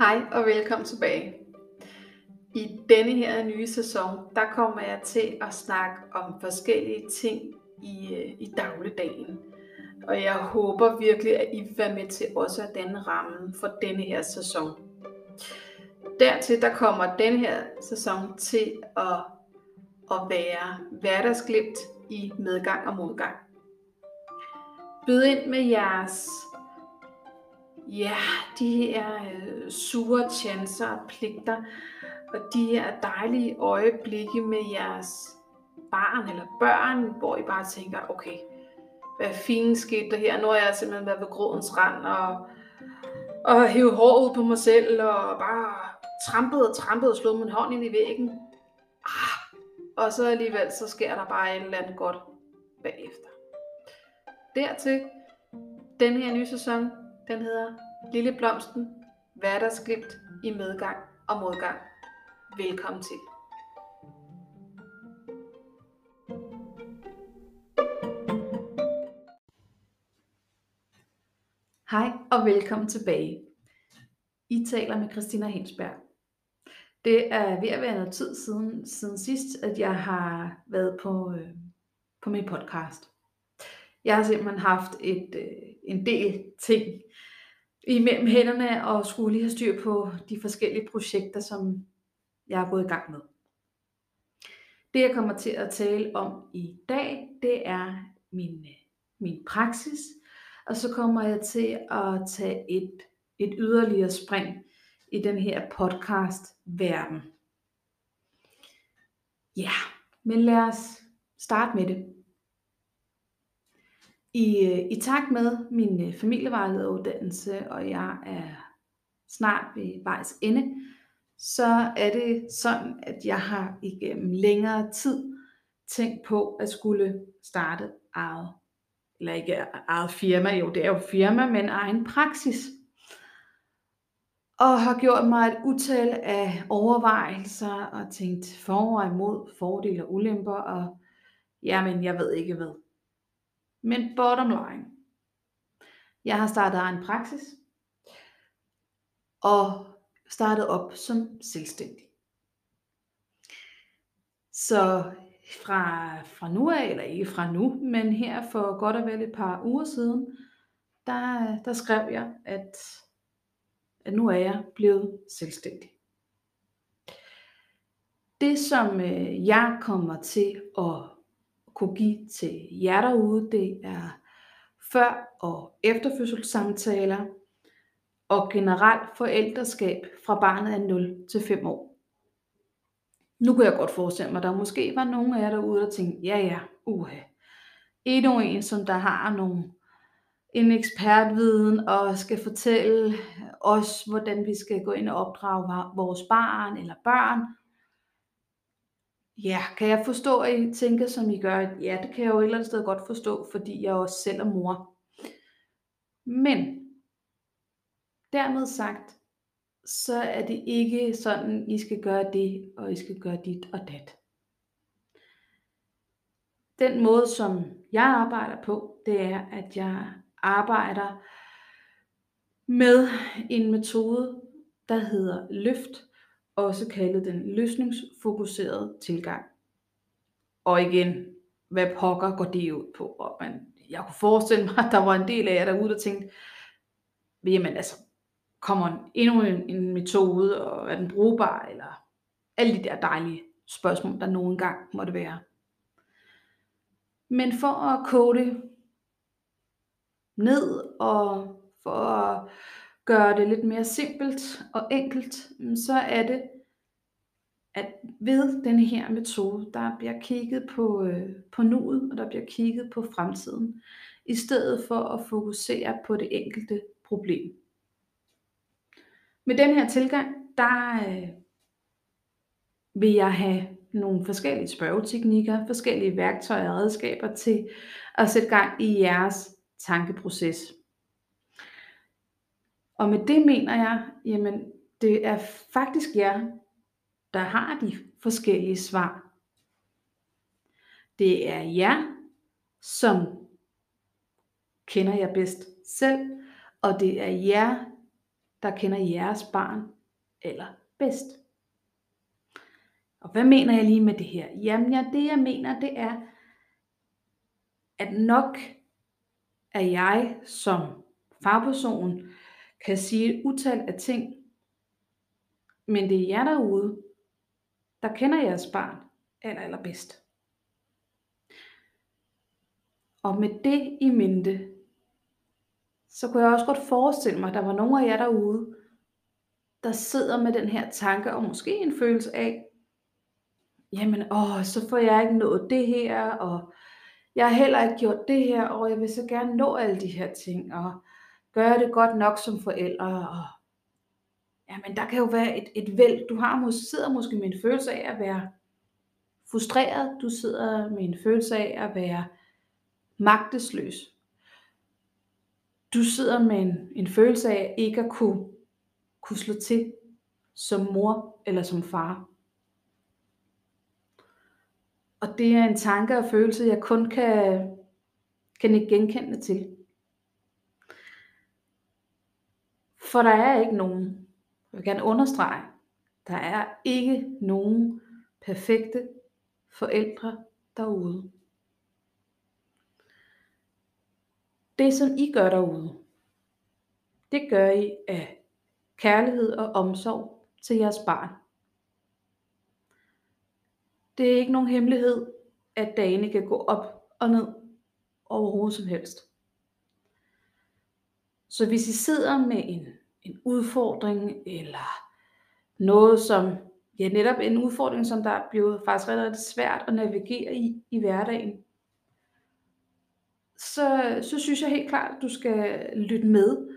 Hej og velkommen tilbage. I denne her nye sæson, der kommer jeg til at snakke om forskellige ting i, øh, i dagligdagen. Og jeg håber virkelig, at I vil være med til også at danne rammen for denne her sæson. Dertil der kommer denne her sæson til at, at være hverdagsglimt i medgang og modgang. Byd ind med jeres ja, de her øh, sure chancer og pligter, og de her dejlige øjeblikke med jeres barn eller børn, hvor I bare tænker, okay, hvad fint skete der her? Nu har jeg simpelthen været ved grådens rand og, og hævet hår ud på mig selv og bare trampet og trampet og slået min hånd ind i væggen. Ah, og så alligevel, så sker der bare et eller andet godt bagefter. Dertil, den her nye sæson, den hedder Lille Blomsten, hverdagsglimt i medgang og modgang. Velkommen til. Hej og velkommen tilbage. I taler med Christina Hensberg. Det er ved at være noget tid siden, siden sidst, at jeg har været på, øh, på min podcast. Jeg har simpelthen haft et, øh, en del ting imellem hænderne og skulle lige have styr på de forskellige projekter, som jeg er gået i gang med. Det jeg kommer til at tale om i dag, det er min, min praksis, og så kommer jeg til at tage et, et yderligere spring i den her podcast verden. Ja, men lad os starte med det. I, øh, I takt med min øh, familievejlederuddannelse, og jeg er snart ved vejs ende, så er det sådan, at jeg har igennem længere tid tænkt på at skulle starte eget, eller ikke eget firma, jo det er jo firma, men egen praksis. Og har gjort mig et utal af overvejelser og tænkt for og imod fordele og ulemper, og jamen jeg ved ikke hvad. Men bottom line. Jeg har startet egen praksis. Og startet op som selvstændig. Så fra, fra nu af, eller ikke fra nu, men her for godt og vel et par uger siden, der, der skrev jeg, at, at nu er jeg blevet selvstændig. Det, som øh, jeg kommer til at kunne give til jer derude, det er før- og efterfødselssamtaler og generelt forældreskab fra barnet af 0 til 5 år. Nu kan jeg godt forestille mig, at der måske var nogen af jer derude, der tænkte, ja ja, uha. Endnu en, som der har nogle, en ekspertviden og skal fortælle os, hvordan vi skal gå ind og opdrage vores barn eller børn, Ja, kan jeg forstå, at I tænker, som I gør? Ja, det kan jeg jo et eller andet sted godt forstå, fordi jeg også selv er mor. Men dermed sagt, så er det ikke sådan, I skal gøre det, og I skal gøre dit og dat. Den måde, som jeg arbejder på, det er, at jeg arbejder med en metode, der hedder løft, også kaldet den løsningsfokuserede tilgang. Og igen, hvad pokker går det ud på? Og man, jeg kunne forestille mig, at der var en del af jer derude, der tænkte, jamen altså, kommer endnu en, en metode, og er den brugbar, eller alle de der dejlige spørgsmål, der nogle gang måtte være. Men for at kode det ned, og for at gøre det lidt mere simpelt og enkelt, så er det, at ved den her metode, der bliver kigget på, øh, på nuet, og der bliver kigget på fremtiden, i stedet for at fokusere på det enkelte problem. Med den her tilgang, der øh, vil jeg have nogle forskellige spørgeteknikker, forskellige værktøjer og redskaber til at sætte gang i jeres tankeproces. Og med det mener jeg, jamen det er faktisk jer, der har de forskellige svar. Det er jer, som kender jer bedst selv, og det er jer, der kender jeres barn eller bedst. Og hvad mener jeg lige med det her? Jamen, ja, det jeg mener, det er, at nok er jeg som fagperson kan sige et utal af ting, men det er jer derude, der kender jeres barn aller, allerbedst. Og med det i mente, så kunne jeg også godt forestille mig, at der var nogle af jer derude, der sidder med den her tanke, og måske en følelse af, jamen, åh, så får jeg ikke nået det her, og jeg har heller ikke gjort det her, og jeg vil så gerne nå alle de her ting, og gøre det godt nok som forældre, og jamen, der kan jo være et, et væld, du har måske, sidder måske med en følelse af at være frustreret, du sidder med en følelse af at være magtesløs. Du sidder med en, en følelse af ikke at kunne, kunne slå til som mor eller som far. Og det er en tanke og følelse, jeg kun kan, kan ikke genkende til. For der er ikke nogen, jeg vil gerne understrege, der er ikke nogen perfekte forældre derude. Det som I gør derude, det gør I af kærlighed og omsorg til jeres barn. Det er ikke nogen hemmelighed, at dagene kan gå op og ned overhovedet som helst. Så hvis I sidder med en, en udfordring, eller noget som, ja netop en udfordring, som der er blevet faktisk ret, rigtig svært at navigere i i hverdagen, så, så synes jeg helt klart, at du skal lytte med.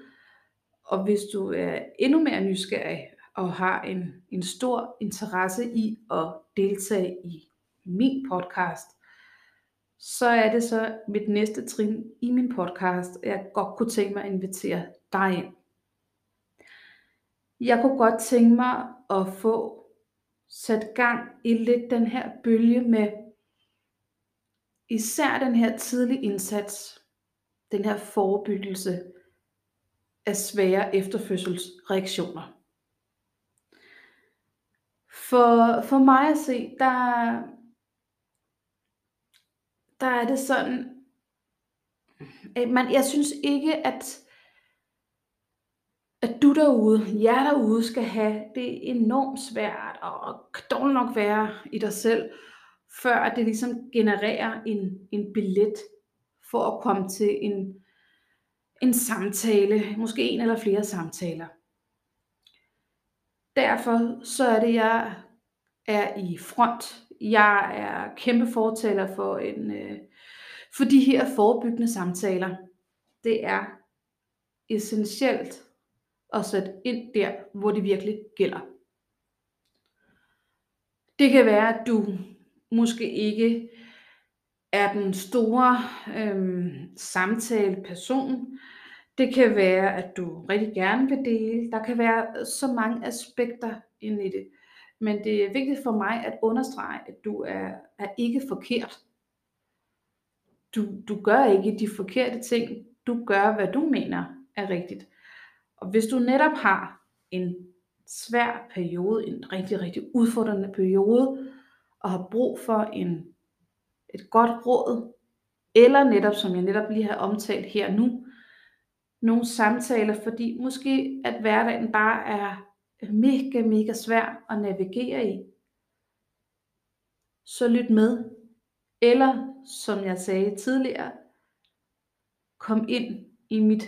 Og hvis du er endnu mere nysgerrig og har en, en stor interesse i at deltage i min podcast, så er det så mit næste trin i min podcast, at jeg godt kunne tænke mig at invitere dig ind. Jeg kunne godt tænke mig at få sat gang i lidt den her bølge med især den her tidlige indsats, den her forebyggelse af svære efterfødselsreaktioner. For, for mig at se, der, der er det sådan, at man, jeg synes ikke, at, at du derude, jer derude, skal have det enormt svært og dårligt nok være i dig selv, før at det ligesom genererer en, en billet for at komme til en, en samtale, måske en eller flere samtaler. Derfor så er det, jeg er i front. Jeg er kæmpe fortaler for, en, øh, for de her forebyggende samtaler. Det er essentielt og sætte ind der, hvor det virkelig gælder. Det kan være, at du måske ikke er den store øhm, samtaleperson. Det kan være, at du rigtig gerne vil dele. Der kan være så mange aspekter ind i det. Men det er vigtigt for mig at understrege, at du er, er ikke forkert. Du, du gør ikke de forkerte ting. Du gør, hvad du mener er rigtigt. Og hvis du netop har en svær periode, en rigtig, rigtig udfordrende periode, og har brug for en, et godt råd, eller netop, som jeg netop lige har omtalt her nu, nogle samtaler, fordi måske at hverdagen bare er mega, mega svær at navigere i, så lyt med. Eller, som jeg sagde tidligere, kom ind i mit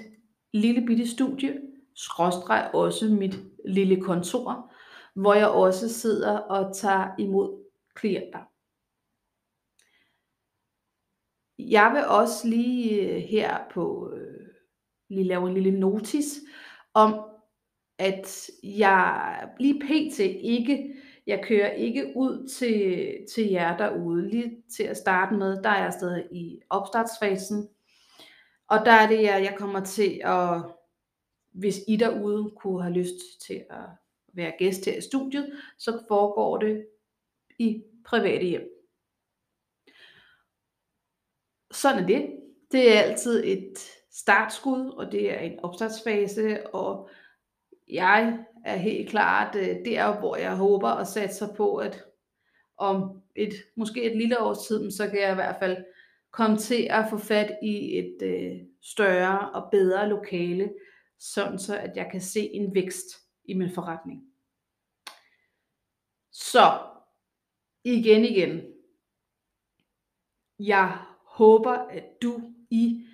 lille bitte studie, skråstreg også mit lille kontor, hvor jeg også sidder og tager imod klienter. Jeg vil også lige øh, her på øh, lige lave en lille notis om, at jeg lige pt. ikke, jeg kører ikke ud til, til jer derude. Lige til at starte med, der er jeg stadig i opstartsfasen. Og der er det, jeg, jeg kommer til at, hvis I derude kunne have lyst til at være gæst her i studiet, så foregår det i private hjem. Sådan er det. Det er altid et startskud, og det er en opstartsfase, og jeg er helt klart øh, der, hvor jeg håber og satser på, at om et, måske et lille års tid, så kan jeg i hvert fald komme til at få fat i et øh, større og bedre lokale, sådan så at jeg kan se en vækst i min forretning. Så igen igen. Jeg håber, at du i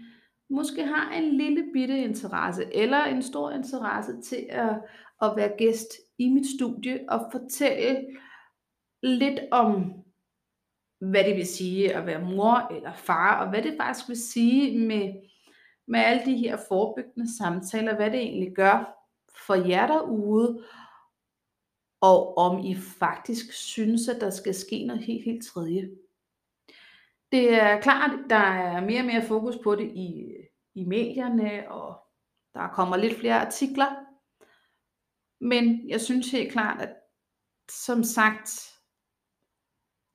måske har en lille bitte interesse eller en stor interesse til at, at være gæst i mit studie og fortælle lidt om, hvad det vil sige at være mor eller far, og hvad det faktisk vil sige med, med alle de her forebyggende samtaler, hvad det egentlig gør for jer derude, og om I faktisk synes, at der skal ske noget helt, helt tredje. Det er klart, der er mere og mere fokus på det i, i medierne, og der kommer lidt flere artikler. Men jeg synes helt klart, at som sagt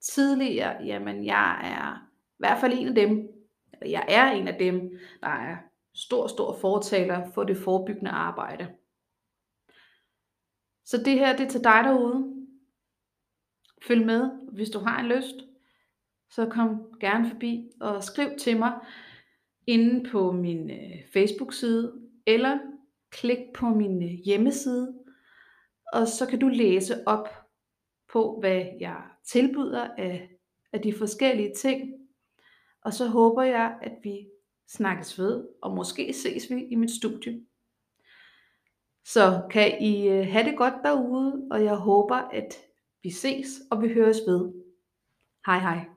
tidligere, jamen jeg er i hvert fald en af dem, jeg er en af dem, der er stor, stor fortaler for det forebyggende arbejde. Så det her, det er til dig derude. Følg med, hvis du har en lyst. Så kom gerne forbi og skriv til mig inde på min øh, Facebook-side, eller klik på min øh, hjemmeside, og så kan du læse op på, hvad jeg tilbyder af, af de forskellige ting. Og så håber jeg, at vi snakkes ved, og måske ses vi i mit studie. Så kan I øh, have det godt derude, og jeg håber, at vi ses og vi høres ved. Hej hej.